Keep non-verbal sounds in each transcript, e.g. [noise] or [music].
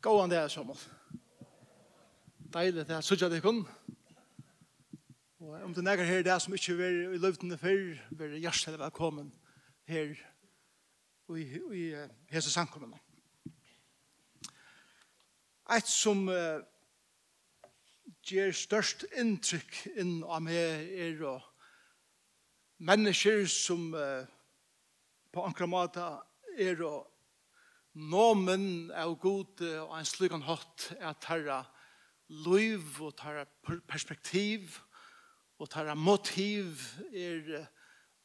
Gå an det her, Sjamal. Deilig det her, sørger det kun. Og om det nægger her det som ikke er i løvdene før, var hjertelig velkommen her i, i hese Sankommene. Et som uh, ger størst inntrykk inn av meg er og mennesker som uh, på ankra måte er og nomen av god og en slugan hatt er tarra liv og tarra perspektiv og tarra motiv er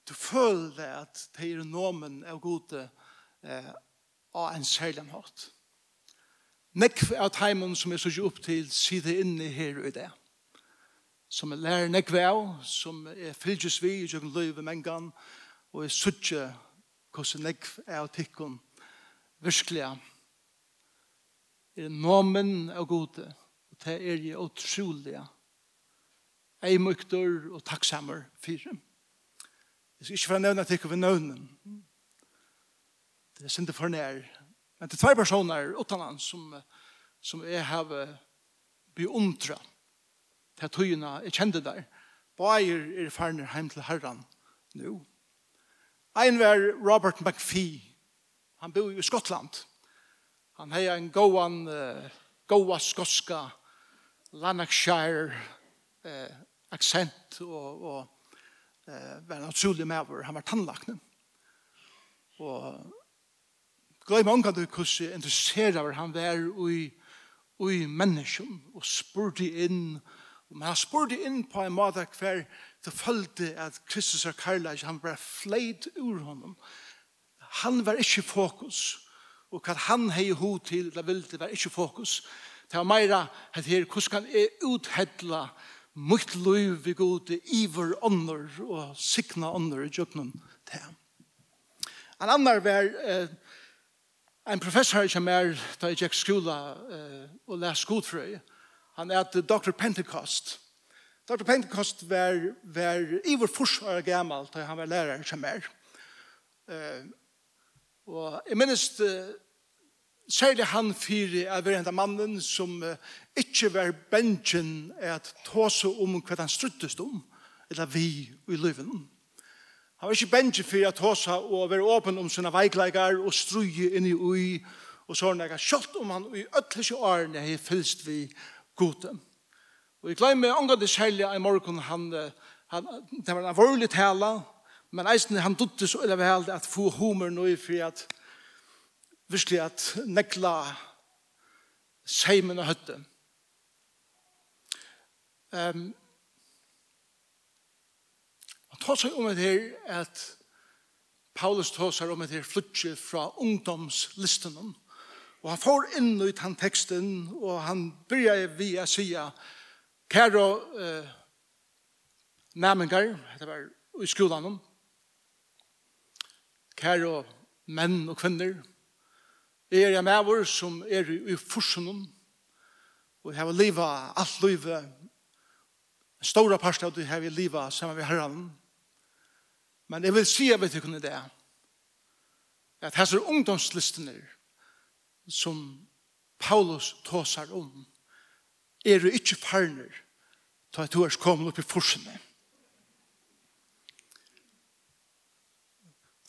du føler at det er nomen av god eh, av en særlig hatt. Nekv av teimen som er så opp til sida inne her i det. Som er lærer nekv av, som er fylgjus vi i jøkken løyve mengan, og er suttje hvordan nekv av tikkun virkelig er nomen av gode, og det er jeg utrolig eimukter og takksammer fire. Jeg skal ikke få nevne at jeg ikke vil. Det er sinde for nær. Men det er tve personer utan som, som jeg har beundret til tøyene jeg kjente der. Bøyer er ferner hjem til herren nå. Ein var Robert McPhee, Han bor i Skottland. Han har en gåan, uh, gåa skotska, Lanarkshire eh, accent og, og eh, var en utrolig medver. Han var tannlakne. Og gløy mange du hvordan interesserer han var i, i mennesken og spurte inn Men han spurte inn på en måte hver det følte at Kristus er karlæg han var fleit ur honom. Han var ikke fokus. Og hva han hei ho til, eller vilde, var ikke fokus. Det var meira, at her, hvordan kan jeg uthedla mitt liv vi gode, iver ånder og sikna ånder i djøknen til. En annar var eh, en professor som er da jeg gikk skola eh, og les godfrøy. Han er Dr. Pentecost. Dr. Pentecost var, var iver forsvarer gammalt da han var lærer som er. Eh, Og jeg minnes særlig han fyre av hver enda mannen som uh, ikke var bensjen at ta seg om hva han struttest om, eller vi i løven. Han var ikke bensjen for at ta seg og være åpen om sine veikleikar og struje inn i ui, og så har han kjølt om han i ødelse årene har fylst vi gode. Og jeg glemmer ångan det særlig i morgen han, han, det var en vorlig tala, Men eisen han dutte så eller vel at få humor nå for at virkelig at nekla seimen og høtte. Um, han tar seg om det her at Paulus tar seg om det her flytje fra ungdomslisten og han får inn ut han teksten og han begynner vi å si Kære uh, nærmengar, det var i skolan om, kære menn og kvinner. Jeg er en maver som er i forsunnen, og jeg har livet, alt livet, en stor part av det her i livet sammen med herren. Men jeg vil si at vi kunne det, at her er ungdomslistene som Paulus tåser om, er jo ikke farner, til at du er kommet opp i forsene.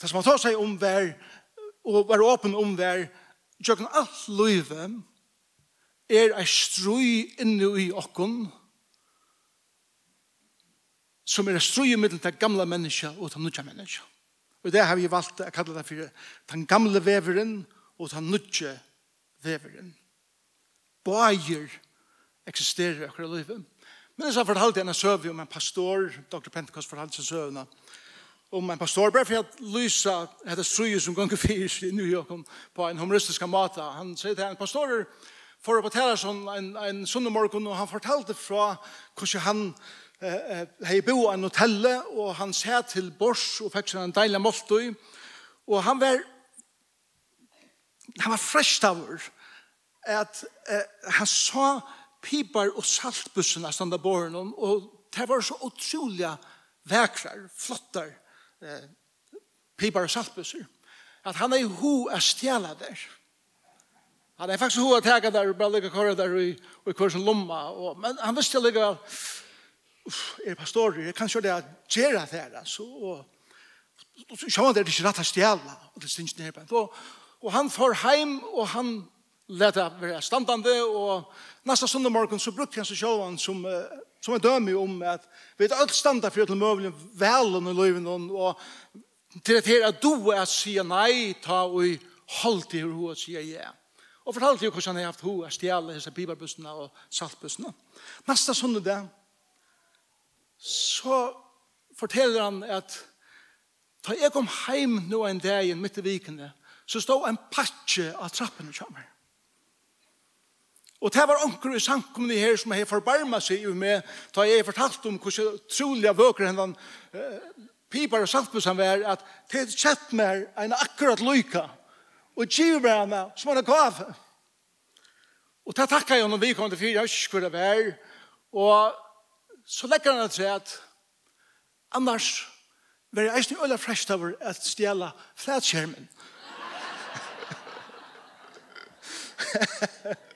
Det som han tar seg om vær, og var åpen om vær, gjøkken alt løyve, er ei strøy inne i okken, som er ei strøy i middelen til gamle mennesker og til nødja mennesker. Og det har vi valgt å kalle det for den gamle veveren og den nødja veveren. Bøyer eksisterer i akkurat løyve. Men jeg har fortalt en søv om en pastor, Dr. Pentecost fortalte seg søvna, om om en pastor, bare for å lyse dette struje som ganger fyrs i New York på en humoristisk måte. Han sier til en pastor, for å fortelle sånn en, en sunne morgen, og han fortalte fra hvordan han eh, hei bo en hotell, og han ser til Bors og fikk seg en deilig måltøy, og han var han var fresh tower at eh, han sa pipar og saltbussen av standa båren og det var så utrolig vekrar, flottar eh, pipar og saltbusser, at han er ho a stjela der. Han er faktisk ho a tega der, bare lykka kore der i, i kursen lomma, og, men han visste lykka, uff, er pastorer, jeg kan sjå det at gjerra der, altså, og sjå han der, det er ikke rett a stjela, og det stins nere, og, og han får heim, og han leta være standande, og nasta sundag morgon så brukte han seg sjåan som uh, Som er dømme om at vi er alt standa for til møvelen velen i løyven og til at her at du er sier nei ta og i holdt i hva si ja. Og fortalte jo hvordan jeg har haft hva å stjæle disse bibelbussene og saltbussene. Neste sånne det så forteller han at ta jeg kom heim nå en dag midt i vikene så stod en patje av trappen og kjammer. Og det var onker i samkomne her som har forbarma seg med, da jeg fortalte om hvordan trolig av vøker henne uh, pipar og saltbusan var at det er kjett mer enn akkurat lyka og giver meg henne som han er gav. Og det takka jeg når vi kom til fyra, jeg husker det var. Og så legger han til at annars var jeg eisen øyla frest over at stjela flatskjermen. [laughs]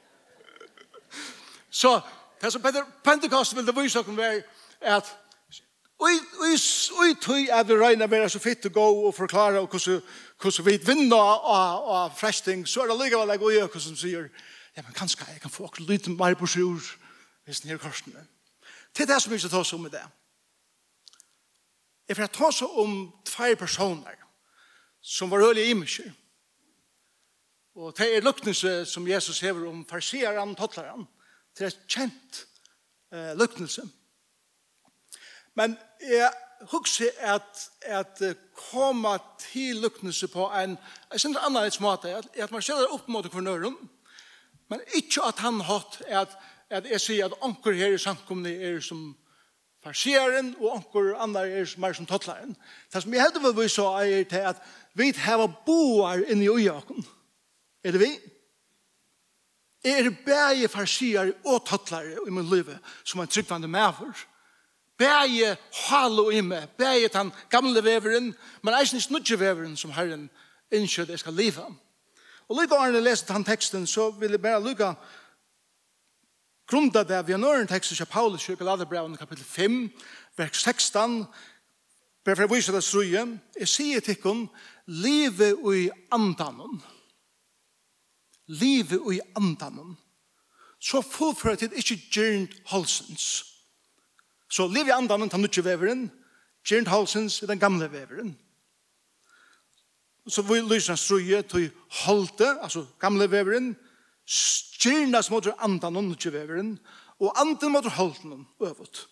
Så det som Pentecost vil det vise oss er at Oi, oi, oi, tui er vi røyna vera så fitt å gå og forklara og hvordan vi vinna av fresting, så er det likevel jeg og jeg hvordan sier, ja, men kanskje jeg kan få akkurat litt mer på sjur hvis den her korsene. Det er det som vi skal ta oss om i det. Jeg får ta oss om tvei personer som var øyelig i mykje. Og det er lukknelse som Jesus hever om farsieren og tottleren. Det er kjent eh, løknelse. Men jeg husker at, at komme til løknelse på en, jeg synes det er et måte, at, at man skjeller opp mot kvarnøren, men ikke at han hatt at, at jeg sier at anker her i samkomne er som farsieren, og anker andre er som er som tottlaren. Det som jeg heldig vil vi så er til at vi har boar inne i ujaken. Er det vi? Jeg er bæge farsier og tattlare i min liv som en tryggvande maver. Bæje halo i meg, bæje den gamle veveren, men eisen ikke nødje veveren som Herren innkjød jeg skal liva. Og lykke årene leser den teksten, så vil jeg bare lykke grunda det vi har nøren teksten til Paulus i Galaterbrevene kapittel 5, vers 16, bare for å vise det strøye, jeg sier til henne, livet i andanen livet og i andanen, så fullfører til ikke gjernt halsens. Så liv i andanen tar nødvendig veveren, gjernt halsens er den gamle veveren. Så vi lyser strøye til halte, altså gamle veveren, stjernas mot og nødvendig veveren, og andan mot halten øvet.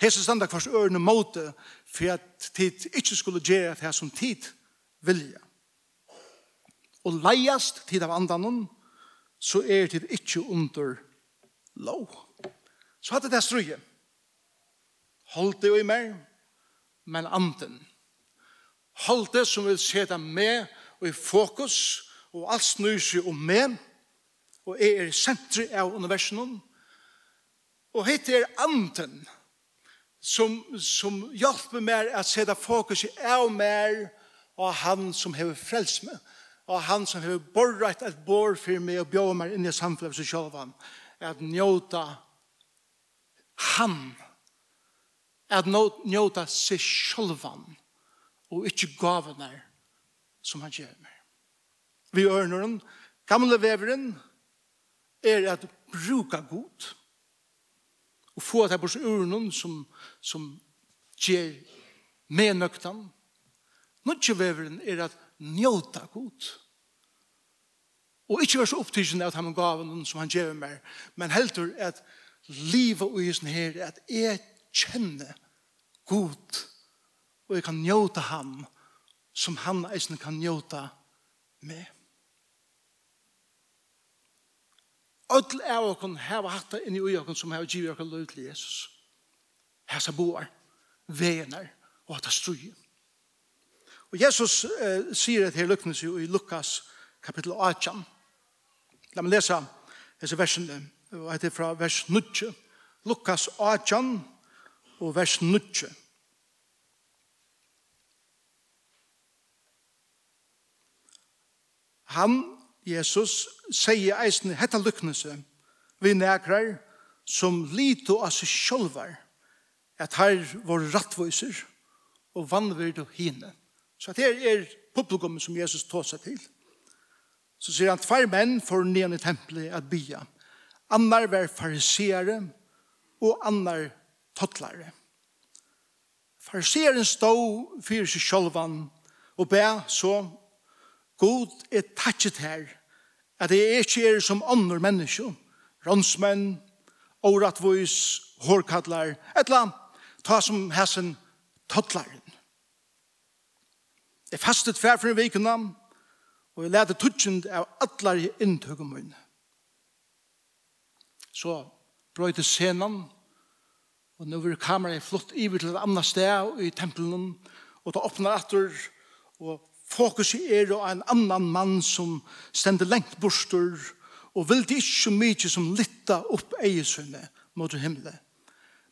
Hese standa kvars ørene mot det, for at tid ikke skulle gjøre det som tid vilja og leiast tid av andanon, så er tid ikkje under lov. Så hadde det struje. Hold det jo i meg, men anden. Hold det som vil seta med og i fokus, og alt snur seg om med, og er er sentri av universen. Og hitt er anden, som, som hjelper meg at deg fokus i av mer, og han som hever frelst meg, og han som har borret et bor for meg og bjør meg inn i samfunnet som selv han, at njøta han, at njóta seg selv og ikkje gavene som han gjør meg. Vi ørner den, gamle veveren, er at bruka god, og få at jeg bors urnen som, som gjør med nøktan. Nødvendig veveren er at njóta god. Og ikkje være så opptidsen av de gaven som han gjør meg, men heldur at livet og isen her, at jeg kjenner god, og jeg kan njóta ham, som han eisen kan njóta med. Ödl er okon heva hatta inni ui okon som heva givet okon løy til Jesus. Hesa boar, vener og hatta strujen. Og Jesus eh, sier et her lykknes i Lukas kapittel 8. La meg lese disse versene, og etter fra vers 9. Lukas 8 og vers 9. Han, Jesus, sier eisen hetta lykknelse vi nekrar som lito av seg sjolvar at her var rattvoiser og vannvird og hine. Så det er publikum som Jesus tog seg til. Så sier han, tvær menn for nyan i tempelet at bya. Annar var fariseere og annar tottlare. Fariseeren stod fyrir seg sjolvan og be så, God er tatchet her, at jeg ikke er som andre mennesker, ronsmenn, åratvois, hårkadlar, annet, ta som hessen tottlaren. Jeg fastet fær for en nam, og jeg lærte tutsjent av atlar i inntøkken min. Så brøyte scenen, og nå var kameraet flott iver til et annet sted i tempelen, og da åpner etter, og fokus er og en annan mann som stender lengt borster, og vil det ikke så mye som lytta opp eiesønne mot himmelen.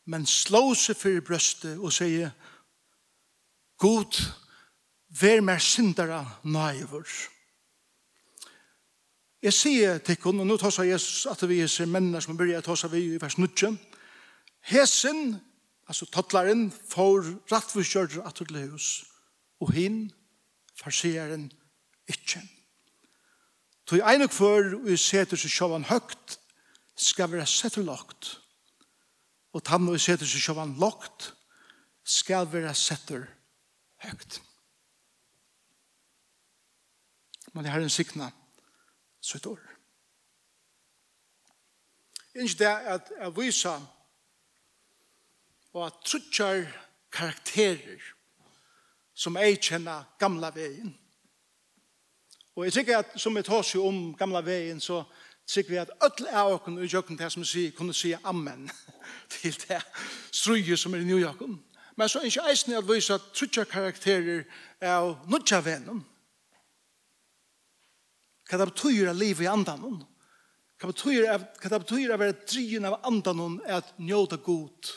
Men slå seg for brøstet og sier, God, God, Vær mer syndere naivur. Jeg sier til henne, og nå tar seg Jesus at vi er mennene som begynner å ta seg vi i vers 9. Hesen, altså tattlaren, får rattforskjørt at det hus, og hin, farsieren, ikke. Tog ein og før vi seter seg sjåvan høgt, skal være setter lagt. Og tann og seter seg sjåvan lagt, skal være setter høgt. Men det er en sikna sitt år. Ikke det at jeg viser og at trutjar karakterer som jeg kjenner gamla veien. Og jeg tykker at som jeg tar seg om gamla veien så tykker vi at öll er åkken og jøkken til som sier, kunne si amen [laughs] til det struje som er i New York. Men så er ikke eisen at vise at trutjar karakterer er nødja veien Hva det betyr av liv i andan Hva det betyr av å være dryen av andan er at njóta god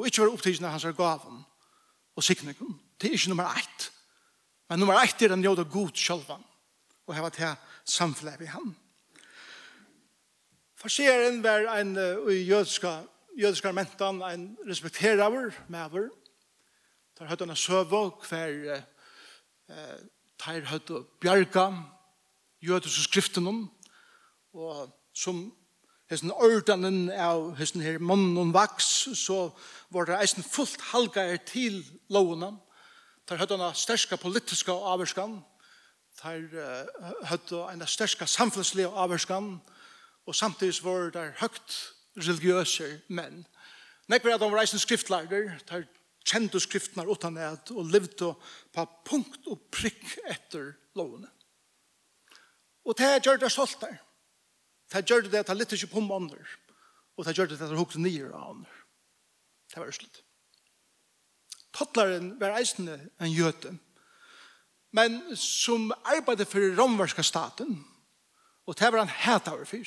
og ikke være opptidsen av hans gaven og sikningen. Det er ikke nummer ett. Men nummer ett er å njóta god sjølvan og heva til samfunnet i han. Farseren var en uh, jødiska, jødiska mentan, en respekteraver, maver. Der høyde han søvå hver uh, der høyde bjerga, jødiske skriften og som hesten ordanen av hesten her mannen og vaks, så var det eisen fullt halgar til lovene. Der hadde han sterska politiska avvarskan, der hadde han sterska samfunnslige avvarskan, og samtidig var det høgt religiøse menn. Nekver at han var eisen skriftlærer, der kjente skriftene utan et, og levde på punkt og prikk etter lovene. Og det gjør det stolt der. Det gjør det at han lytter ikke på måneder. Og det gjør det at han hukte nye av andre. Det var slutt. Tottlaren var eisende en jøte. Men som arbeidde for romverska staten, og det var han het av fyr.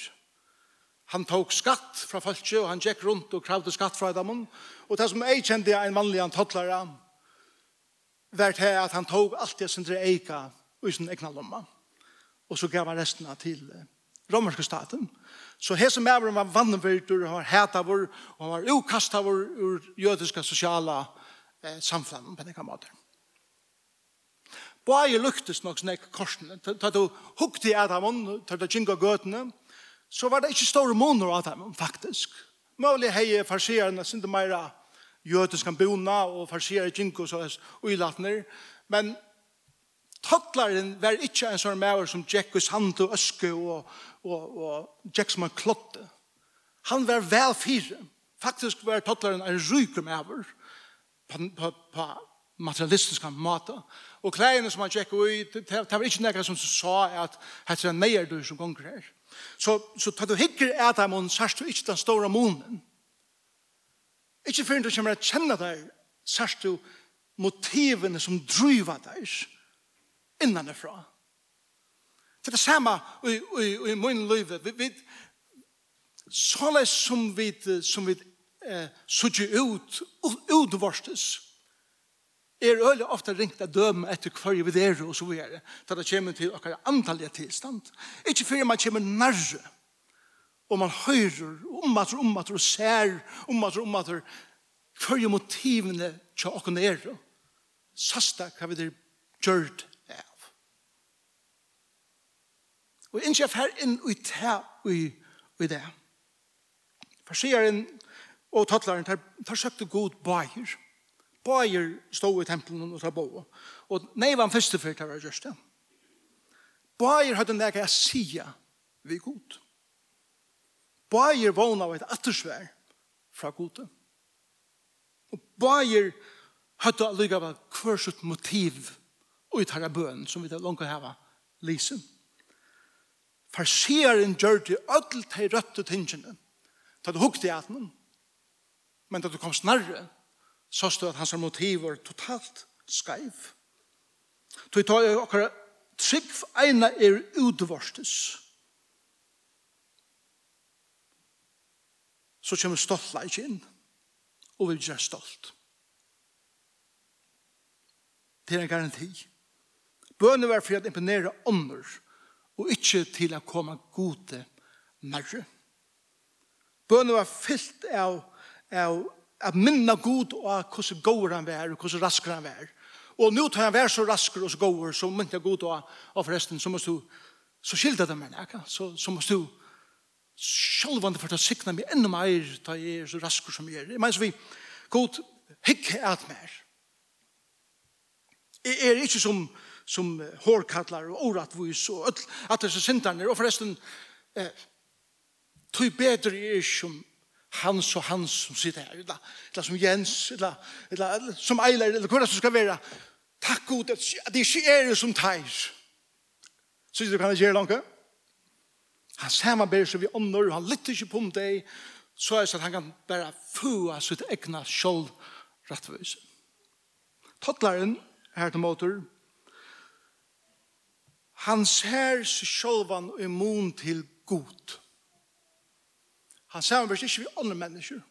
Han tok skatt fra folket, og han gikk rundt og kravde skatt fra dem. Og det som jeg kjente en mannlig tottlare, var det at han tok alt det som det eika i sin egna lomma. Mm og så gav han resten til romerske staten. Så hese mævren var vannverdur, han var hætavur, og han var ukastavur ur jødiska sosiala eh, samfunn på denne måten. Bare luktes nok snakk korsene. Da du hukte i Adamon, da du kinga gøtene, så var det ikke store måneder av dem, faktisk. Møylig hei farsierne, sinde meira jødiske bona, og farsier kinga og så uilatner, men Tottlaren var ikke en sånn maver som Jack i sand og øske og, og, og Jack som han klotte. Han var vel fire. Faktisk var tottlaren en ryk maver på, på, på materialistiska måter. Og klærne som han Jack i, det det var ikke noe som sa at det er neier du som gonger her. Så, så tar du hikker et av mån sørst du ikke den store månen. Ikke før du kommer til å kjenne deg sørst du motivene som driver deg innanifra. Det er det samme i, i, i min liv. Vi, vi, såleis som vi, som vi eh, sutjer ut, utvarstes, er øyelig ofte ringt av døm etter hver vi er og så videre, til det kommer til akkurat antallige tilstand. Ikke før man kommer nærre, og man hører, og ommater, ommater, og ser, ommater, ommater, hver motivene til akkurat er. Sasta hva vi der gjørt det Og jeg innskjer inn i det og i det. Farsieren og tattlaren tar, tar søkte god bajer. Bajer stod i tempelen og tar bo. Og nei var han første fyrt av just det. Bajer hadde en jeg sia vi god. Bajer vågna av et attersvær fra gode. Og bajer hadde lykka av kvørsut motiv og i tarra bøen som vi da langt hava lysen farsieren gjør det ødel til røtte tingene. Da du hukte i atmen, men da du kom snarere, så stod at hans motiv var totalt skaiv. Du tar jo akkurat trygg eina er utvarstes. Så kommer stolt leik inn, og vil gjøre stolt. Det er en garanti. Bønne var for å imponere ånder, og ikke til å komme gode nærre. Bønene var fyllt av, av at minna god og hvordan går han vær og hvordan rasker han vær. Og nå tar han vær så rasker og så går så mynte god og, og forresten, så måste du, så skilda det meg, ikke? Så, så måste du sjølvande for å sikna meg enda mer ta jeg er så rasker som jeg er. Jeg mener så vi, god, hikk at mer. Jeg er ikke som, som hårkallar og oratvis og öll, at disse syndarnir. Og forresten eh, tog bedre er som hans og hans som sitter her eller, eller som Jens eller, eller som Eiler eller hva som skal være takk god at det ikke er det som teir så du kan gjøre langt? Han samarbeider seg vi ånder han lytter ikke på om deg så er det at han kan bare fua sitt egna skjold rettvis Tottlaren, her til motor, Han ser seg sjølvan og immun til god. Han ser man ikke vi andre mennesker.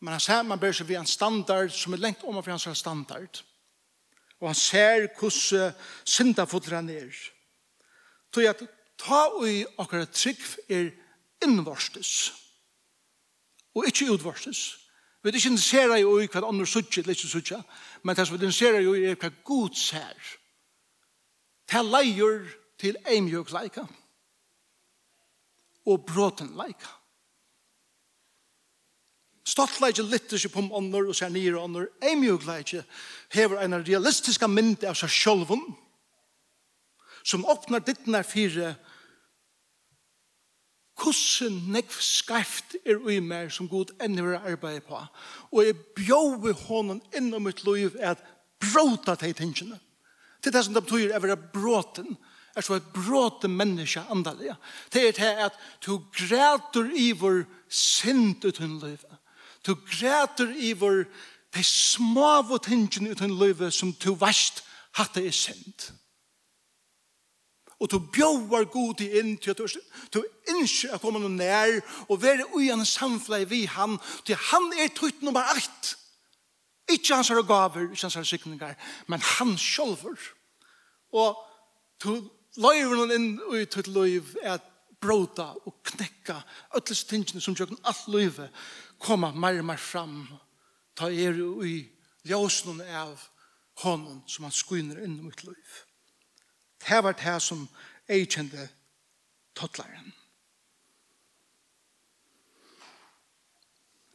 Men han ser man bare ikke vi en standard som er lengt om for hans standard. Og han ser hvordan syndafotler han er. Så jeg ta i akkurat trygg er innvarstes. Og ikke utvarstes. Vi er ikke interesseret i hva andre suttet, eller ikke suttet, men det som vi interesserer i er hva god ser til leier til eimjøk leika og bråten leika. Stolt leika lytter seg på om ånder og ser nye ånder. Eimjøk leika hever en realistiska mynd av seg sjølven som åpnar dittnar fire hvordan nekv skarft er ui mer som god enn vi arbeider på. Og jeg bjøver hånden innom mitt liv at bråta de tingene. Til det som det betyr er å være bråten, er så et bråte menneske andalig. Det er til at du græter i vår synd ut uten livet. Du græter i vår de små tingene uten livet som du verst hatt det er synd. Og du bjøver god i inn til at du, du innskjer å komme noe nær og være ui en samfunn vi han til han er tøyt nummer 8. Ikke hans er gaver, ikke hans er sikninger, men han sjølver. Og du løyver noen inn i tutt løyv er at bråta og knekka øtles tingene som tjøkken alt løyve koma mer og mer fram ta er i ljøsene av hånden som han skuiner inn i mitt løyv. Det var det som jeg kjente tattlaren.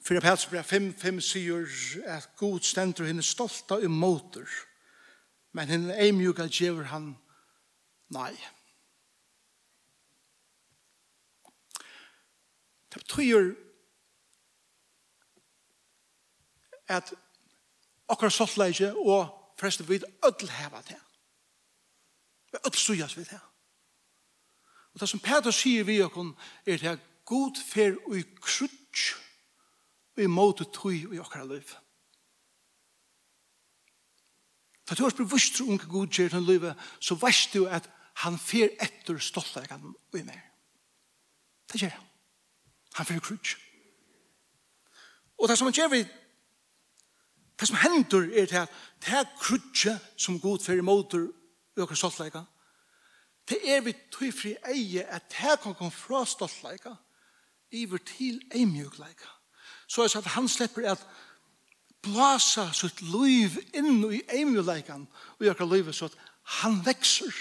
Fyra Pelsbrev 5, 5 sier at god stendur henne stolta i motor, men henne eimjuka gjever han nei. Det betyr at akkurat stoltleikje og forresten vi ødel heva det. Vi ødel stujas vi det. Og det som Peter sier vi okon er det god fer og krutsk og i måte tog i okkara liv. For du har spørt vust tro unge god gjør til livet, så veist du at han fer etter stoltheten og i mer. Det gjør han. Han fer krutsk. Og det som han gjør vi, det som hender er til at det er krutsk som god fer i måte i okkara stoltheten, det er vi tog fri eie at det kan komme fra stoltheten iver til eimjukleika så er det at han slipper at blasa sitt liv inn i eimjuleikan og gjør livet så at han vekser.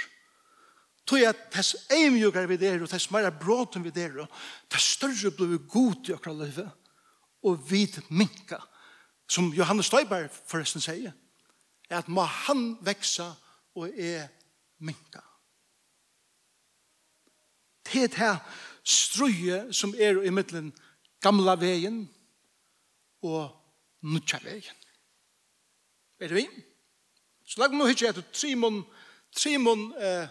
Tog at tess eimjugar vi der og tess meira bråten vi der og tess større blir god i akkurat livet og vid minka som Johannes Støyberg forresten sier er at må han veksa og er minka. Det er det strøye som er i middelen gamla veien og nutja vegen. Er du vi? Så lag nå hitje etter Trimon, Trimon eh,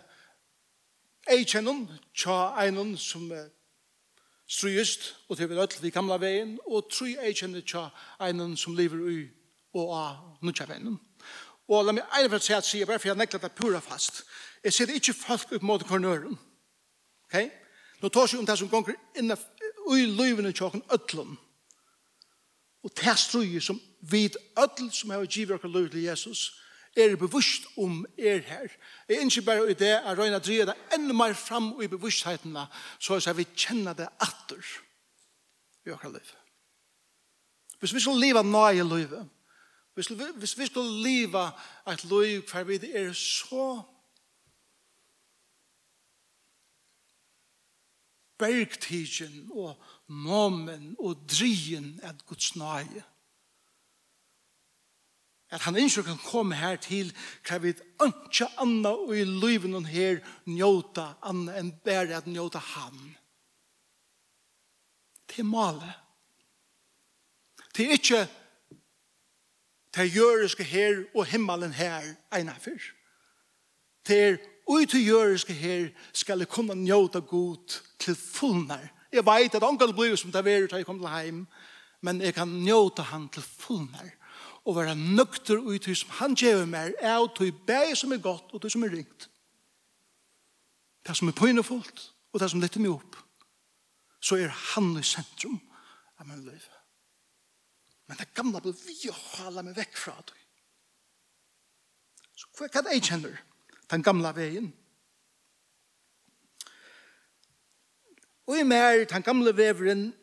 eikjennom, tja einon som eh, strøyest, og til vi rødt til gamla vegen, og try eikjennom tja einon som lever ui og av nutja vegen. Og la meg eina for å si at sier, bare for jeg nekla det pura fast, jeg sier det ikke folk ut mot kornøren. Ok? Nå tar seg om det som gonger inna ui løyvene tjokken øtlund Og det strøyer som vid ødel som har givet oss lov til Jesus, er bevisst om er her. Jeg er ikke bare i det at Røyna dreier det enda mer fram i bevussthetene, så er vi kjenner det atter i oss liv. Hvis vi skulle leve nøye livet, hvis hvis vi skulle leve et liv hver vi er så bergtidgen og bergtigen måmen og drien at Guds nøye. At han ikke kan komme her til hva vi ikke anna og i livet noen her njóta anna enn bare at njóta han. Det er Til Det er ikke det jøreske her og himmelen her ena fyr. Det er ut til jøreske her skal jeg kunne njóta god til fullnær Jeg vet at onkel blir som det er til jeg kommer til heim, men jeg kan njóta han til fullmer og være nøkter ut som han gjør meg er og tog bæg som er godt og til som er ringt. Det som er pøynefullt og det som letter meg opp så er han i sentrum av min liv. Men det gamle blir vi å holde meg vekk fra det. Så hva er det jeg kjenner? Den gamle veien. Og i mer, den gamle veveren,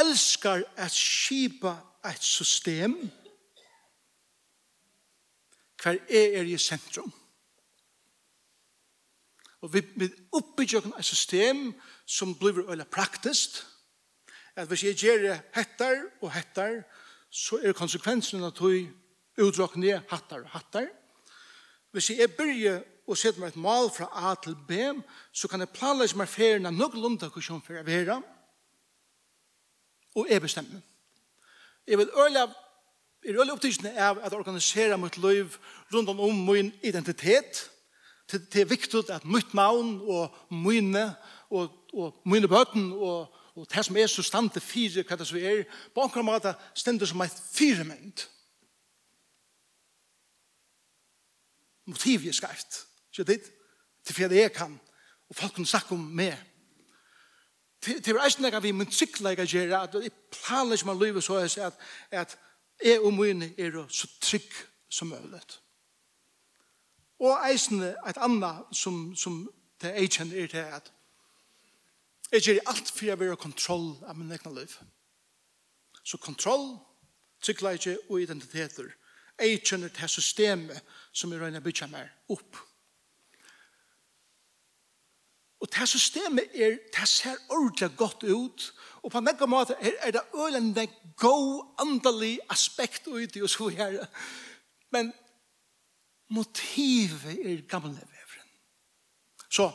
elskar at skipa et system hver er er i sentrum. Og vi, vi oppbygger et system som blir veldig praktisk, at hvis jeg gjør det hettar og hettar, så er konsekvensen at jeg utdrag ned hattar og hattar. Hvis jeg begynner og sett meg et mal fra A til B, så kan jeg planlegge meg ferien av noen lunda hvordan for å vera, og jeg bestemmer. Jeg vil øle Jeg er veldig opptidsen av at organisere mitt liv rundt om min identitet. Det er viktig at mitt navn og mine og, og mine bøten og, og det som er så stand til fire, hva det så er, på akkurat måte stender som et firemynd. Motivet er skarpt. Ikke dit? Til for jeg kan. Og folk kan snakke om meg. Til for eisen jeg vi min tryggleik jeg gjøre at jeg planer ikke man livet så jeg sier at jeg og mine er så trygg som mulig. Og eisende et annet som, som det jeg kjenner er til at jeg gjør alt for jeg vil ha kontroll av min egen liv. Så kontroll, tryggleik og identiteter. Jeg kjenner til systemet som jeg røyner bytja meg opp. Og det systemet er, det ser ordentlig godt ut, og på nekka måte er, er det øyne en god andelig aspekt ut i oss hvor her. Men motivet er gamle vevren. Så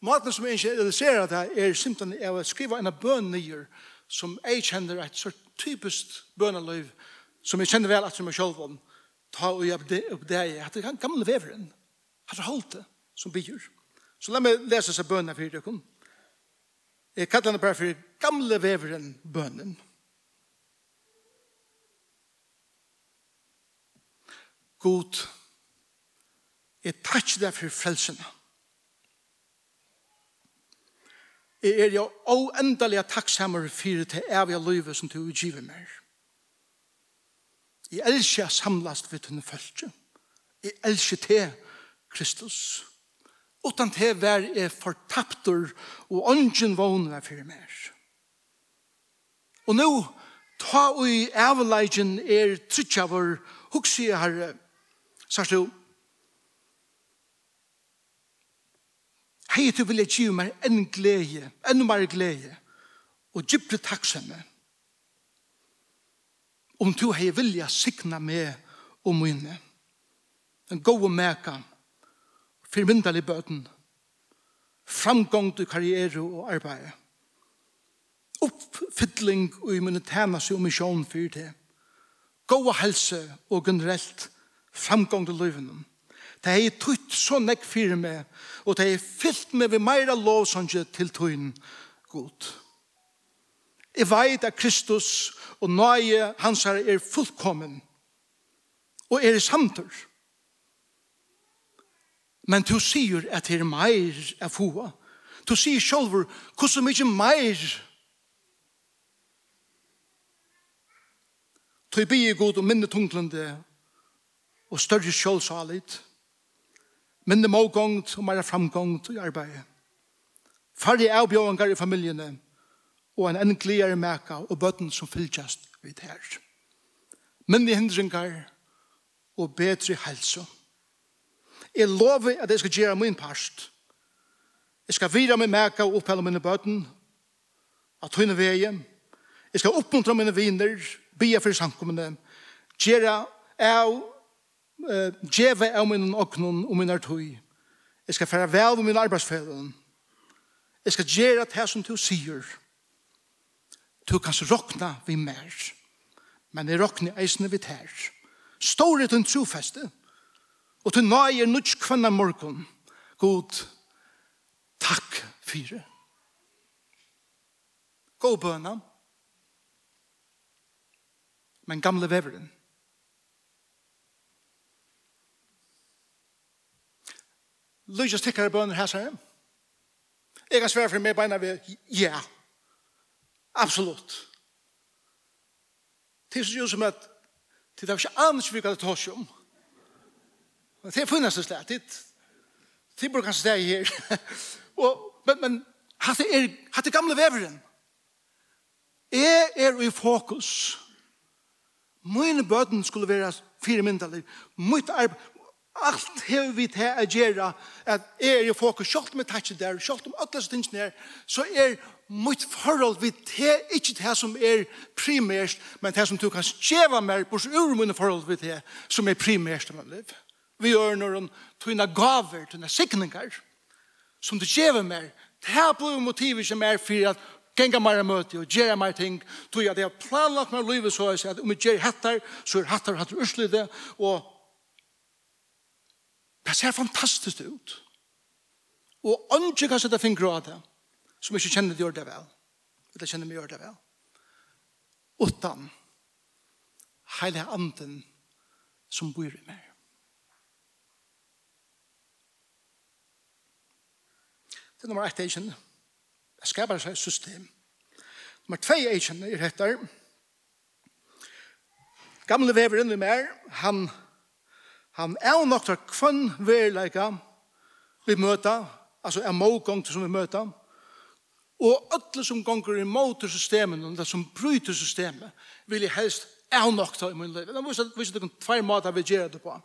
måten som jeg ikke illuserer det er simpelthen er å skrive en bøn nyer som jeg kjenner et så typisk bøneløyv som jeg kjenner vel at som jeg selv om ta og gjøre opp det jeg er. at det er gamle vevren. Han har holdt det som byer. Så la meg lese seg bønene for dere. Jeg kallar henne bare for gamle veveren bønnen. God, jeg takk deg for frelsene. Jeg er jo oendelig takksamere for det evige livet som du giver meg. Jeg elsker samlast ved denne følge. Jeg elsker til Kristus. Kristus utan til hver er fortaptur, og ånden vågner vær fyrir mer. Og nå, ta ui avleidjen er tryggjavar, hugsi herre, sars du, hei du vilja giv meg en glede, en mer glede, og gypre takksomme, om du hei vilja sikna meg og mine, en god meka, firmyndelig bøten, framgång til karriere og arbeid, oppfytling og immunitetnasi og misjon for det, gåa helse og generelt framgång til løyvene. Det er tutt så nekk fyrir meg, og det er fyllt meg vi meira lovsanje til tøyen god. Jeg veit at Kristus og nøye hans her er fullkommen, og er i samtur. Men du sier at det er meir av hoa. Du sier selv hvordan mykje meir? Du bier god og minne tunglende og større sjolsalit. Minne mågångt og meir framgångt i arbeidet. Færre avbjøringar i familjene og en enn meka og bøtten som fylltjast vidt her. Minne hindringar og bedre helse. Minne Jeg lover at jeg skal gjøre min parst. Jeg skal vire min meka og opphelle mine bøten av tøyne veie. Jeg skal oppmuntre mine viner, bia for samkommende, gjøre av uh, djeve av min oknun og min artøy. Jeg skal fære vel med min arbeidsfellen. Jeg skal gjøre det som du sier. Du kan råkna vi mer. Men jeg råkna eisene vi tær. Står det en trofeste. Står Og til nøye nødt kvann morgon. God, takk for det. Gå bøna. Men gamle veveren. Lysa stikkare bøner her, sier Jeg kan svære for meg beina ved, ja, absolutt. Det er jo som at, det er ikke annet vi kan ta oss om, Det är funnast det slett. Det borde kanske säga här. [laughs] Och men men hatt er, är er gamle veveren. Jeg er i fokus. Mine bøten skulle være fire myndelige. Mitt arbeid, Alt hever vi til å gjøre at er i fokus, selv om jeg tar ikke der, selv om alle tingene er, så er mitt forhold vi til, ikke det som er primært, men det som du kan skjeve mer, bors ur mine forhold vi til, som er primært i mitt liv vi gjør når hun tøyne gaver, tøyne sikninger, som du gjør mer, det her blir motivet som er for at genga mer møte og gjøre mer ting, Tog at jeg har planlagt meg livet så jeg sier at om jeg gjør hattar, så er hattar hattar urslide, og det ser fantastisk ut. Og ønsker kan sette fingre av det, som ikke kjenner det gjør det vel, eller kjenner meg gjør det vel. Utan, heilige anden som bor i meg. Det er nummer ett agent. Det skapar seg system. Nummer två agent er hettar. Gamle veveren vi mer, han, han er nok til kvann verleika vi møter, altså er målgång som vi møter, og alle som gonger imot systemen, og det som bryter systemet, vil jeg helst er nok til i min liv. Det er vise at det er tvær måter vi gjør det på.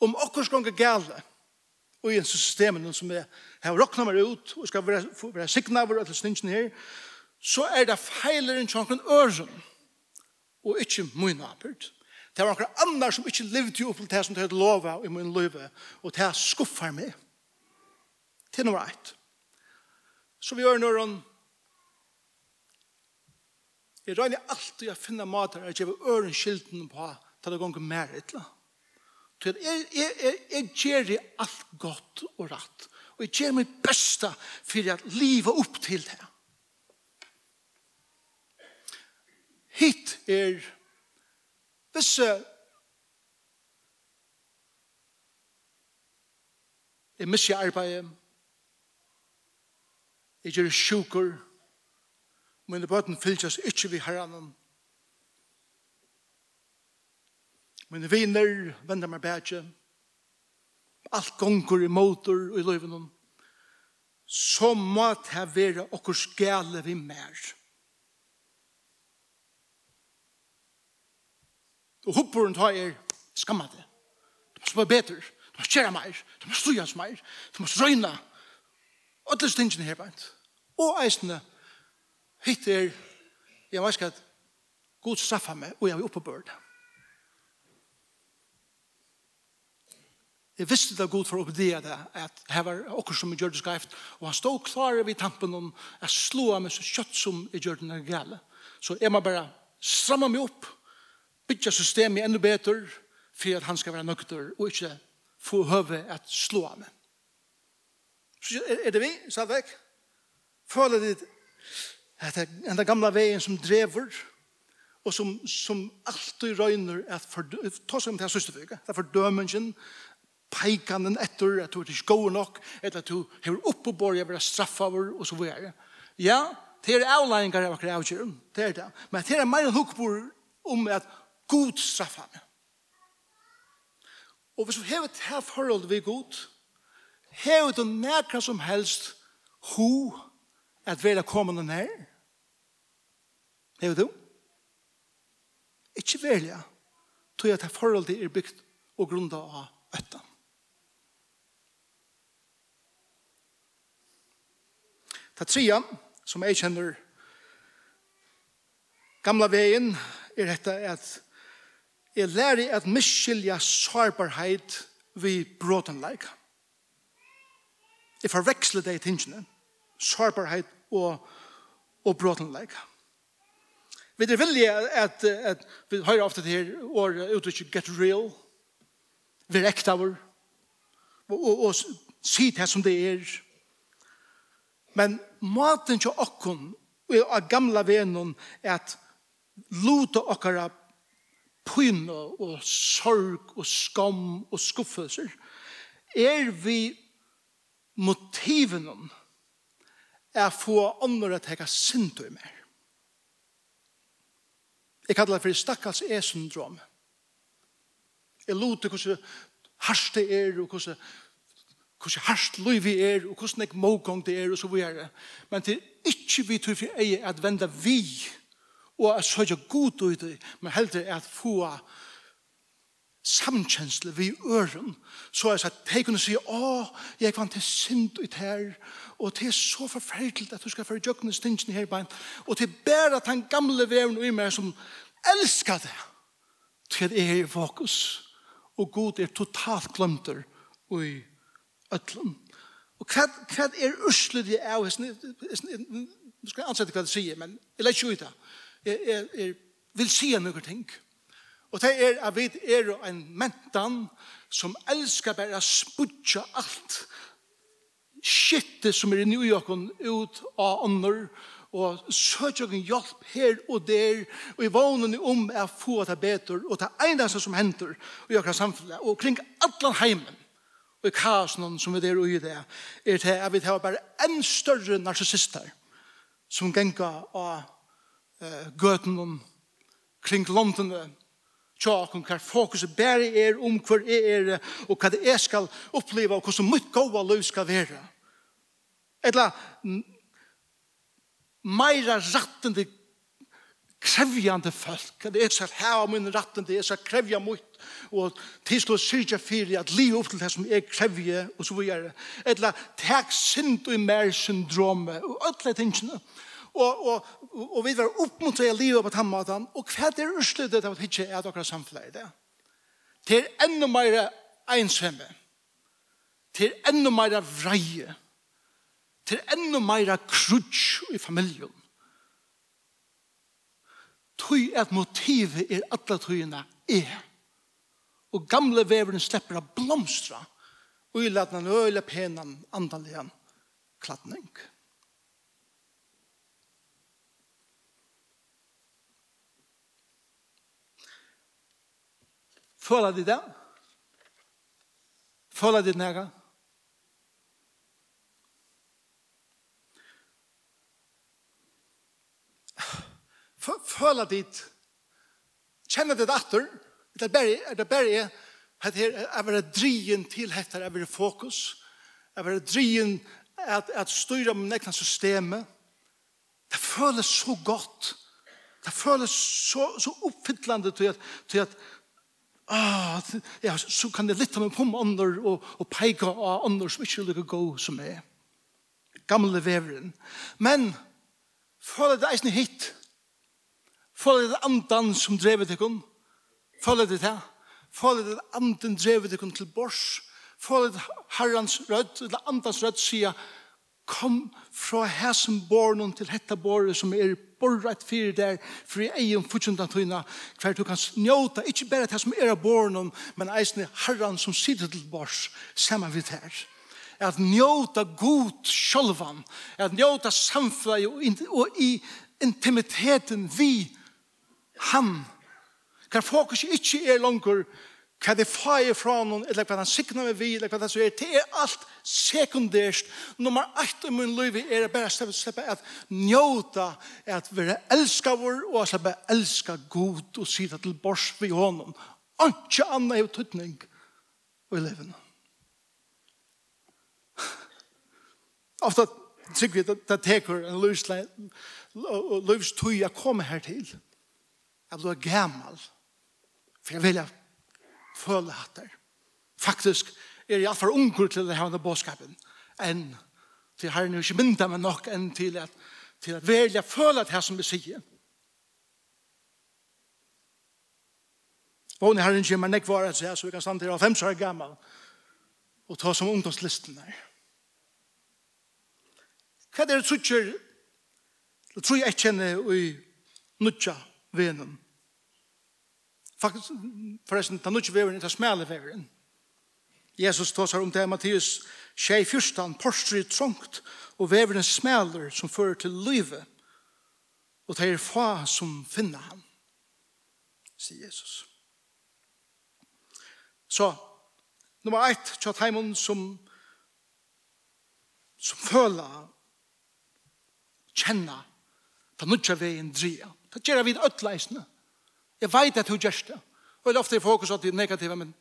Om okkur skonger gale, og i en system som er har råknet meg ut og skal være, være sikna over alle stinsen her, så er det feiler en tjanken øren og ikke min arbeid. Det var noen andre som ikke levde jo opp til det som det hadde lovet i min liv, og det skuffer meg. Til nummer ett. Så vi gjør noen Jeg regner alltid å finne mater at jeg vil øren skilten på til det gonger mer et eller annet. Jeg, jeg, jeg, jeg gjør det alt godt og rett. Og jeg gjør mitt beste for at livet opp til det. Hitt er visse Jeg misser arbeidet. Jeg gjør sjukker. Mine bøten fylles ikke ved herren. Mine viner vender meg bætje. Alt gonger i motor og i løyven. Så må det være okkur skjæle vi mer. Og hopperen tar er skamma det. Du må være bedre. Du må kjære mer. Du må stujas mer. Du må røyna. Og det er stingene her bænt. Og eisene hittir jeg vet ikke at god straffa meg og jeg er oppe på børnet. Jeg visste det god for å bedre det, at her var okker som gjør det skreft, og han stod klar vid tampen om jeg slå av meg så kjøtt som jeg gjør det gale. Så jeg må bare stramme meg opp, bytja systemet enda bedre, for at han skal være nøkter, og ikke få høve at slå av meg. Så er det vi, sa vekk, føler det at det er den gamle veien som drever, og som, som alltid røyner at for, ta seg om det her søsterføyga, det er fordømingen, peikanen etter, at du er ikke god nok, eller at du hever oppe på borg, jeg blir straffaver, og så videre. Ja, det er avlæringar av akkurat avgjøren, det er det. Men det er mer enn hukkbor om at god straffa meg. Og hvis du hever et her forhold vi god, hever du nekra som helst ho at vi er kommende nær? Hever du? Ikke velja, Tror jeg at her forhold er bygd og grunda av öttan. Ta tria, som jeg kjenner gamla veien, er dette at jeg lærer at miskylja sårbarhet vi bråtenleik. Jeg forveksler det i tingene. Sårbarhet og, og bråtenleik. Vi er vilje at, at vi hører ofte det her år uttrykket get real, vi rekta vår, og, og, og si det som det er, Men maten til okkon av gamla venon er at luta okkara pyna og sorg og skam og skuffelser er vi motiven om er få andre at jeg har synd i mer. Jeg kallar det for stakkals e-syndrom. Jeg luter hvordan harste er og hvordan hvordan herst liv vi er, og hvordan jeg mågong det er, og så videre. Men det er ikke vi tror for jeg at vende vi, og at søge god ut det, men heller at få samkjensle vi øren, så er det at de kunne si, å, jeg vant til synd ut her, og det er så forferdelig at du skal føre jøkkene stingene her bein, og det er bare at han gamle veven og i meg som elsker det, til at jeg er i fokus, og god er totalt glemter og i ötlun. Og kvad kvad er uslu det er hesn du skal ansette kvad det sier, men eller ikke ut Er, er, er vil si noen ting. Og det er at vi er en mentan som elskar bare å spudja alt skittet som er i New York ut av ånder og søker okken hjelp her og der og i vånen om er få det bedre og det eneste som hender i okken samfunnet og kring allan heimen og i kaosen som vi der og i det, er til at vi har bare en større narcissister som genga av uh, gøten kring London tjåken, hva fokuset bare er om hva jeg er og hva det jeg skal oppleve og hvordan mitt gode liv skal være. Eller meira rattende krevjande folk. Det er så her av min ratten, det er så krevja mot, og til tilslå syrja fyrir at li opp til det som er krevje, og så videre. Etla, tek synd og mer syndrome, og ötle tingene. Og, og, og, vi var oppmuntra i livet på tammatan, og hva er det urslutet av at hitje er dere samfunnet i det? Det er enda mer ensemme. Det er enda mer vreie. Det er enda mer krutsk i familjen tøy at motivet er alle tøyina er. Og gamle veveren slipper å blomstra og i latna øyne penan andalige klatning. Føler de det? Føler de det? føler dit, kjenner det datter, det er bare, det er bare, at her er bare drien til hette, er bare fokus, er bare drien at, at styre med nekna systemet, det føles så godt, det føles så, så oppfyllende til at, til at ah, ja, så kan jeg lytte meg på om andre og, og peke av andre som ikke lykker gå som er. Gamle veveren. Men føler det eisen hit, Følg det andan som drevet dere. Følg det det. Følg det anden drevet dere til bors. Følg det herrens rødt, eller andans rødt sier, kom fra hæsen bornen til hetta borre som er borret fyrir der, for i egen fortjentene tøyna, hver du kan njåta, ikke bare det som er bornen, men eisne herren som sitter til bors, saman vidt her at njóta god sjálvan, at njóta samfræði og, og i intimiteten vi han, kan fokus ikkje er langur hva det fire fra noen, eller hva han signer med vi, eller hva det er, det er alt sekundært. Nummer 8 i min liv er bare å slippe slippe at njóta at være elsker vår, og at slippe elska god, og sida til bors vi honom. Ikke annet er tøtning i livet. Ofta tykker vi at det teker en løs å komme her til. Ja jeg blir gammel. For jeg ville føle at det. Faktisk er jeg altfor unger til det her med båtskapen. enn til herren er ikke mindre meg nok enn til at til at velja føle det her som vi sier. Våne herren kommer nek var at seg, så vi kan stande til å fem år gammel og ta som ungdomslisten der. Hva er det som tror jeg kjenner i nødja venen. Faktisk, forresten, den nødvendige veveren er smale veveren. Jesus tåsar om det i Mattias 21, 14, porstri trångt, og veveren smaler som fører til livet, og det er fa som finner han, sier Jesus. Så, nummer ett, tja taimon som, som føler, kjenner, den nødvendige veien dreier. Ta gjør vi ødeleisene. Jeg vet at hun gjør det. Og ofte er fokus at det er men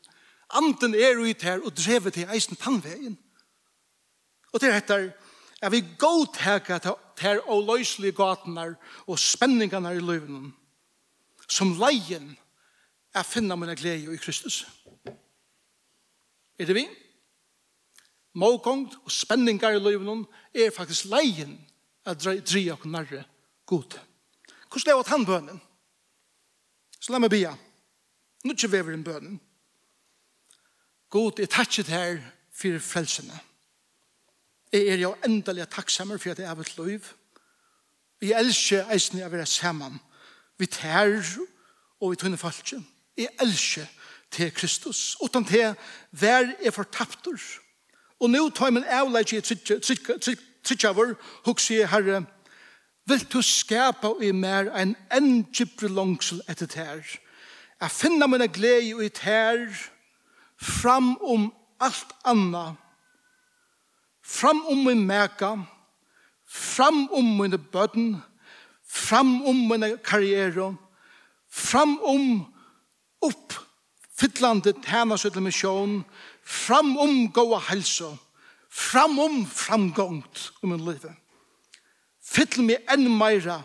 anden er ut her og drevet til eisen tannveien. Og det heter at vi godtaker til å løslige gatene og spenningene i løven som leien er finna mine glede i Kristus. Er det vi? Mågångt og spenningar i løven er faktisk leien at dreie og nærre god. Hvordan lever han bønnen? Så la meg bia. Nå ikke vever en bønnen. God, jeg takket her for frelsene. Jeg er jo endelig takksammer for at jeg har vært lov. Jeg elsker eisen jeg vil være sammen. Vi tær og vi tunne falske. Jeg elsker til Kristus. Utan til hver er fortaptor. Og nå tar jeg min avleik i trykkjavur, hukse herre, vil du skapa i mer en enn kjipre langsel etter tær. Jeg finner mine glede i tær fram om alt anna. Fram om min meka, fram om mine bøtten, fram om mine karriere, fram om opp fytlande tænast til mission, fram om goa helse, fram om framgångt om min livet. Fyll meg enn meira.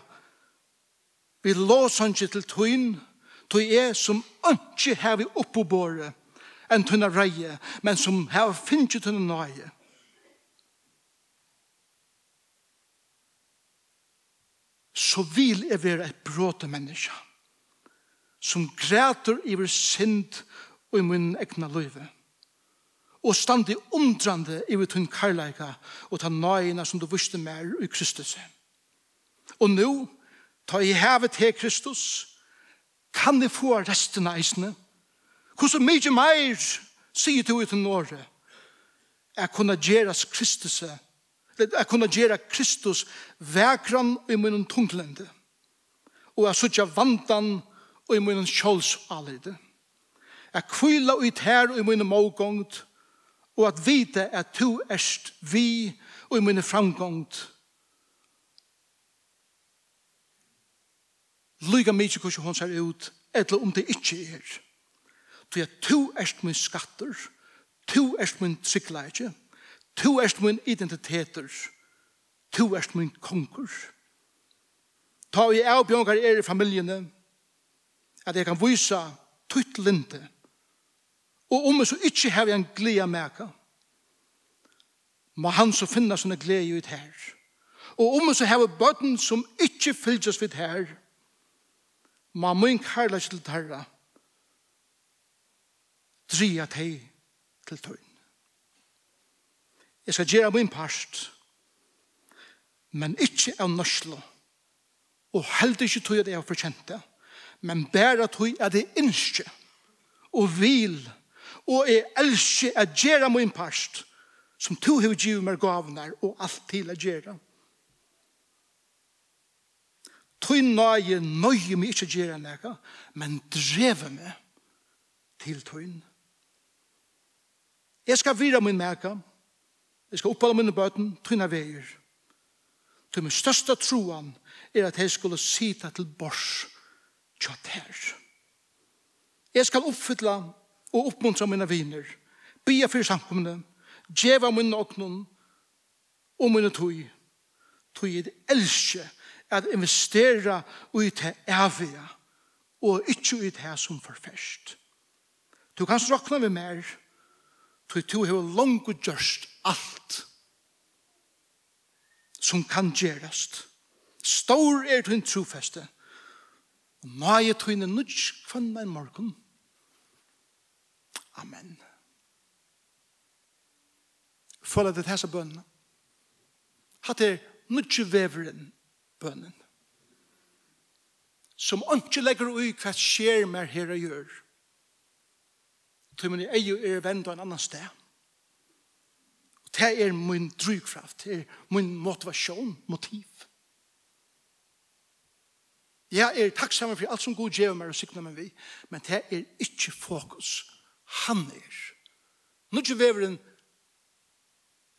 Vi låsanger til tøyn, tøy er som ønske her vi oppebåre enn tøyna reie, men som har finnes tøyna nøye. Så vil jeg være et bråte menneske som græter i vår synd og i min egna løyve og stande undrande i ivet tunn karlaika og ta nøyina som du vuste mer i Kristus. Og nu, ta i hevet til Kristus, kan du få resten av eisene. Hvordan mykje meir sier du uten året, er kunne gjeras Kristus, er kunne gjera Kristus vekran i munnen tunglende, og er suttja vantan i munnen kjolsalide. Er kvila ut her i munnen mågångt, og at vite at du erst vi og i mine framgångt lyga mykje hvordan hon ser ut eller om det ikke er. Du er to erst min skatter to erst min tryggleidje to erst min identiteter to erst min konger ta i avbjørngar er i familjene at jeg kan vise tutt linte og om jeg så ikke har en glede merke, må han så finne sånne glede ut her. Og om jeg så har bøtten som ikke fylles vidt her, må min karla til terra dria teg til tøyn. Jeg skal gjøre min parst, men ikke av norslo, og heller ikke tøy at jeg har forkjent det, men bare tøy at jeg innskje, og vil og jeg elsker at gjøre min parst, som to har givet meg gavene og alt til å gjøre. Tøy nøye, nøye meg ikke gjøre noe, men dreve meg til tøyen. Jeg skal vire min merke, jeg skal oppholde mine bøten, tøyne veier. Til min største troen er at jeg skulle sita til bors kjøtt her. Jeg skal oppfylle og oppmuntra mine viner, bia fyrir samkomne, djeva mine oknum og mine tog, tog jeg elsker at investera i det evige og ikke i det som forfest. Du kan råkna vi mer, tog tu hever langt gjørst alt som kan gjerast. Stor er tog en trofeste, og nøye tog en nudj kvann en morgen, Amen. Følg at det her så bønnen. Hatt er mye veveren bønnen. Som ikke legger ui hva skjer mer her og gjør. Tøy min ei og er vendt en annan sted. Og det er min drygkraft, det er min motivasjon, motiv. Jeg er takksammer for alt som god gjør meg og sikner meg vi, men det er ikke fokus han er. Nå ikke veveren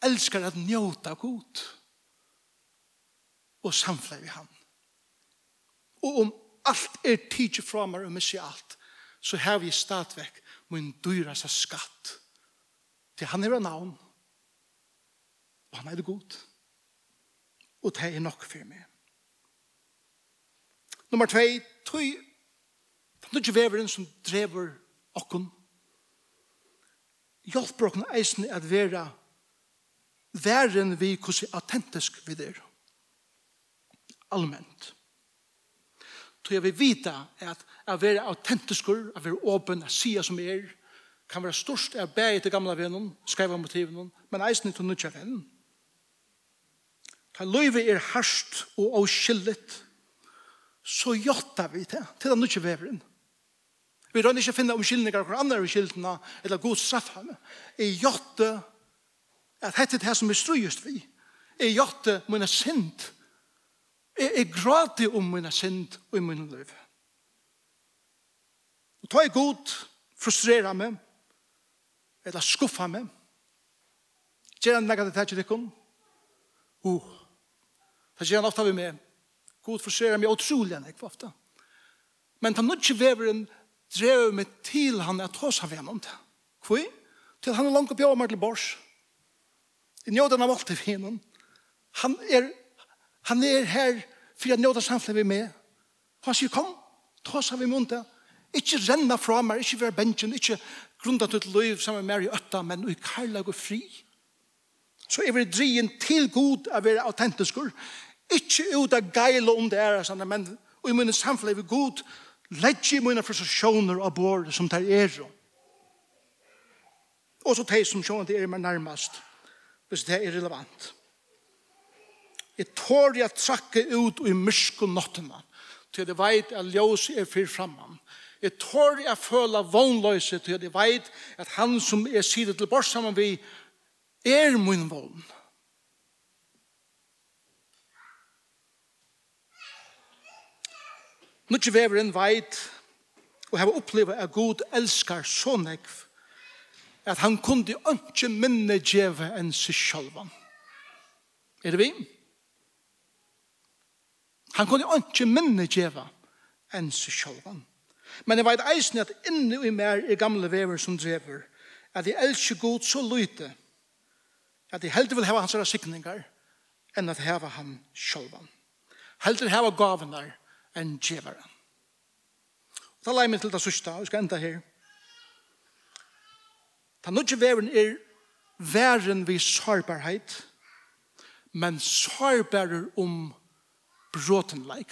elskar at njóta god og samfla vi han. Og om alt er tidsi fra meg og missi alt, så har vi stadvekk min dyrast skatt. Til han er en navn, og han er det god. Og det er nok for meg. Nummer 2, tøy, det er ikke veveren som drever okken, hjelper dere eisen at være væren vi hvordan autentisk vi er. Allment. Så jeg vil vite at å være autentisk, å være åpen, å si som er, kan være størst av bæg til gamle vennen, skrive motivene, men eisen til nødvendig vennen. Ta løyve er harsht og avskillet, så gjøtta vi det, til den nødvendig vennen Vi rønner ikke å finne omkyldninger og andre omkyldninger, eller god straff ham. Jeg gjøtte at dette er det som er strøyest vi. Jeg gjøtte mine synd. Jeg, jeg gråter om mine synd og i mine liv. Og ta i god, frustrera meg, eller skuffa meg. Gjør han legger det til ikke dere. Uh, det gjør han ofte vi med. God frustrerer meg utrolig enn jeg ofte. Men ta nødt til veveren drev meg til han at hos av henne det. Hvor? Til han er langt opp i åmer til bors. I njøden av alt i henne. Han er, han er her for jeg njøder samfunnet vi med. Og han sier, kom, ta oss av i munnen. Ikke renna fra meg, ikke være bensjen, ikke grunda til liv sammen med meg i øtta, men i karlag og fri. Så er vi drien til god av å være autentiskur. Ikke ut av geil om det er, men i munnen samfunnet vi god, Legg i mine frustrasjoner av båret som tar er. Og så teg som sjående er meg nærmast, hvis det er relevant. Jeg tår jeg trakke ut i myrsk og nottene, til jeg vet at ljøs er fyrt framman. Jeg tår jeg føle vognløse, til jeg vet at han som er sidet til bort sammen vi, er min vogn. Nudje veveren veit og har opplevd at Gud elskar så nekv at han kunde ikke minne djeve enn seg sjálvan. Er det vi? Han kunde ikke minne djeve enn seg sjálvan. Men jeg veit eisen at inni i mer er gamle vever som drever at jeg elsker Gud så lyte at jeg heldig vil hava hans sikningar enn at hava han sjálvan. Heldig hava gavenar enn djevaren. Da lai meg til det sørste, og vi skal enda her. Ta nødje veren er væren vi sårbarhet, men sårbarer om bråtenleik.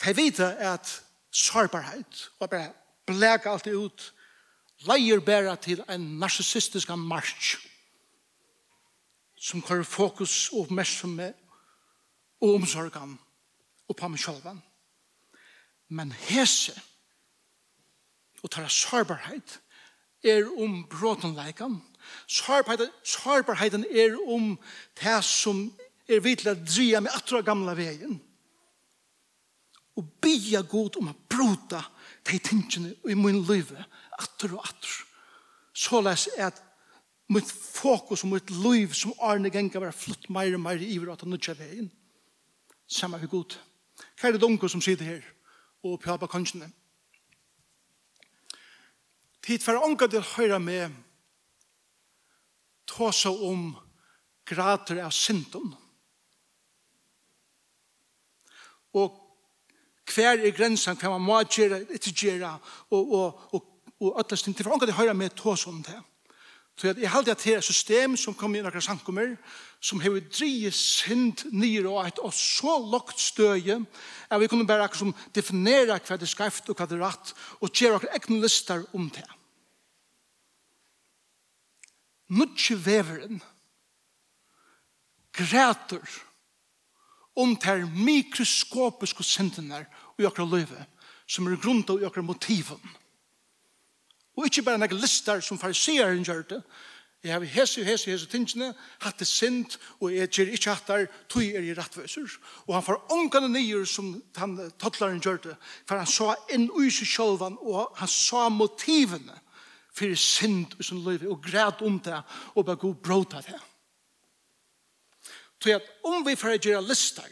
Ta vite at sårbarhet, og bare blek alt ut, leier bare til en narsistiskan marsj som har fokus og oppmerksomhet og omsorgen og på meg selv. Men hese og tar sårbarhet er om bråtenleikene. Sårbarheten, sårbarheten er om det som er vidt til å dreie med atra gamla veien. Og bia god om å bråta de tingene i min liv, atter og atter. Så les at mitt fokus og mitt liv som Arne Genga var flutt meir og meir iver at han nødja veien. Samma vi god. Hva er det dunker som sitter her og pjaba kanskjene? Tid for ånka til høyra med tåsa om grader av syndom. Og hver er grensen, hver man må gjøre, ikke gjøre, og, og, og, og, og, og, og, og, og, og, og, og, og, og, Så jeg halte at det er system som kommer inn akkurat sankummer, som har drevet synd nyr og et og så lagt støye, at vi kunne bare akkurat som definere hva det er skreft og hva det er rett, og gjøre akkurat egne lister om det. Nutsje veveren græter om ter mikroskopiske syndene i akkurat løyve, som er grunnet av akkurat motivene Og ikke bare noen lister som fariseren gjør det. Jeg har hese, hese, hese tingene, hatt det sint, og jeg gjør ikke hatt der, tog er i rettveser. Og han får ångene nye som han tattleren gjør det, for han så inn i seg selv, og han så motivene for sint i sin liv, og græd om det, og bare god bråd av det. Så at om vi får gjøre lister,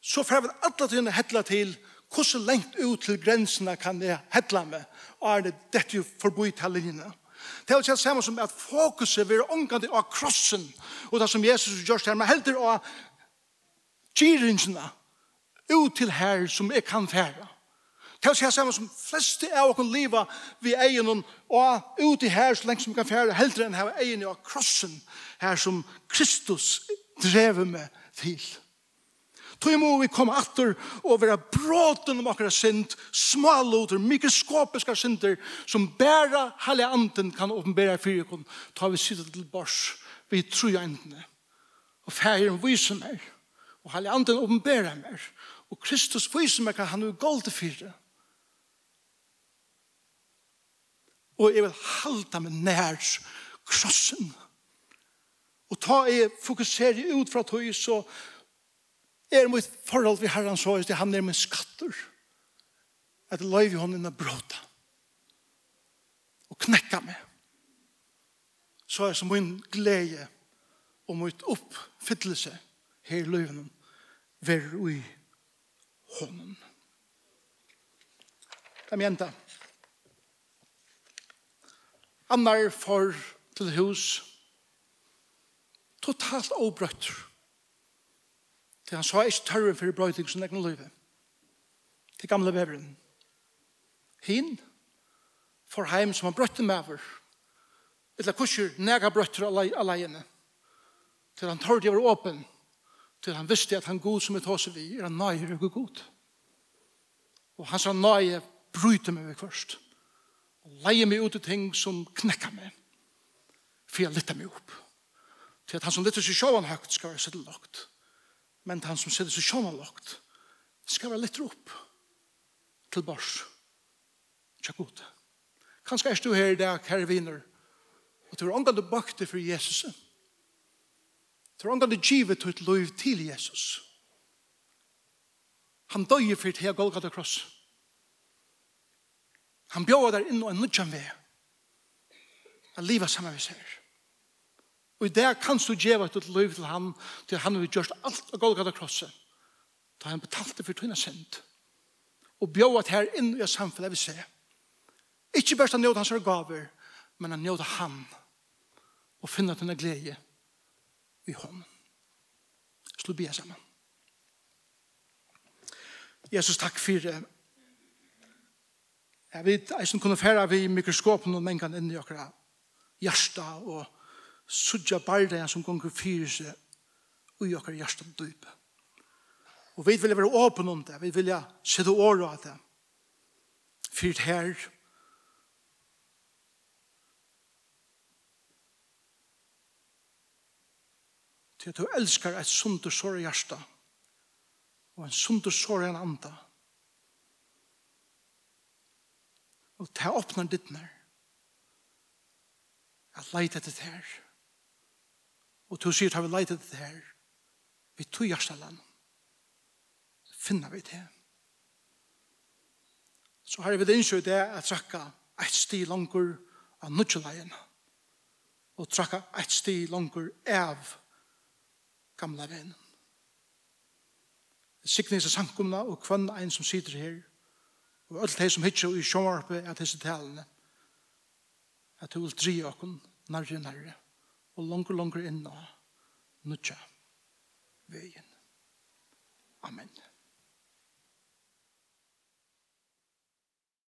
så får vi alle tiden hettla til, hvordan lengt ut til grensene kan jeg hedla med, og er det dette jo forboi til linjene. Det er jo ikke samme som at fokuset vil omgå det av krossen, og det som Jesus gjør her, men heldur av gyringene, ut til her som jeg kan fære. Det er jo ikke samme som fleste av oss liva vi egen og ut til her så lenge som vi kan fære, heldur enn her egen av krossen, her som Kristus drever med til. Tog må vi komme atter og være bråten om akkurat synd, småloter, mikroskopiske synder, som bæra hele anden kan åpenbære fyrir kun. Ta vi sitte til bors, vi tror endene. Og færen viser meg, og hele anden åpenbæra mer. Og Kristus viser meg hva han er galt til fyrir. Og jeg vil halda meg nær krossen. Og ta jeg fokuserer ut fra tog, så, er mitt forhold vi herran så, det han er min skatter. At løyvi honom innan bråta. Og knekka meg. Så er som min glede og mitt oppfyllelse her i løyvenen ver ui honom. Det er jenta. Annar for til hus totalt obrøtter til han sa ikke tørre for brøyting som egen løyve. Til gamle veveren. Hin, for heim som han brøtte med over. Eller kusher, nega brøtter alene. Til han tørre de var åpen. Til han visste at han god som er tåse vi, er han nøyre og god. Og han sa nøye, bryter meg først. Og leie meg ut i ting som knekker meg. For jeg lytter meg opp. Til at han som lytter seg sjåan høyt skal være sitte lagt. Men han som sitter så sjånalagt skal være litt opp til bors. Tja ut. Kanskje er du her i dag, herre viner, og du har ångan du bakte for Jesus. Du har ångan du givet ut liv til Jesus. Han døg for til Golgata kross. Han bjør der inn og en nødjan ved. Han livet sammen vi seg. Og i det kan du gjøre et liv til han, til han har gjort alt av Golgata krosset. Da han betalte for tøyne synd. Og bjør at her inn i samfunnet vi ser. Ikke bare han njød hans gaver, men han njød han. Og finne denne glede i hånden. Slå bia sammen. Jesus, takk for det. Jeg vet, jeg som kunne fære vi mikroskopen og mengene inn i akkurat hjärsta og sudja bardagen som gonger fyrir seg ui okkar hjertan dyp. Og vi vilja være åpen om det, vi vilja sida åra av det. Fyrt her, til at du elskar et sunt og sår hjärsta og en sunt og sår en anda og til å åpne ditt nær, at leit etter det her Og du sier, har vi leidt det her? Vi tog hjertelen. Finner vi det? Så har vi det innsjø det at trakka et sti langer av nødgjeleien. Og trakka et sti langer av gamla venn. Siknings er sankumna og kvann ein som sitter her og alt det som hittsjå i sjåmarpe er disse talene at du vil dri okken nærre nærre og langer, langer inna nødja veien. Amen.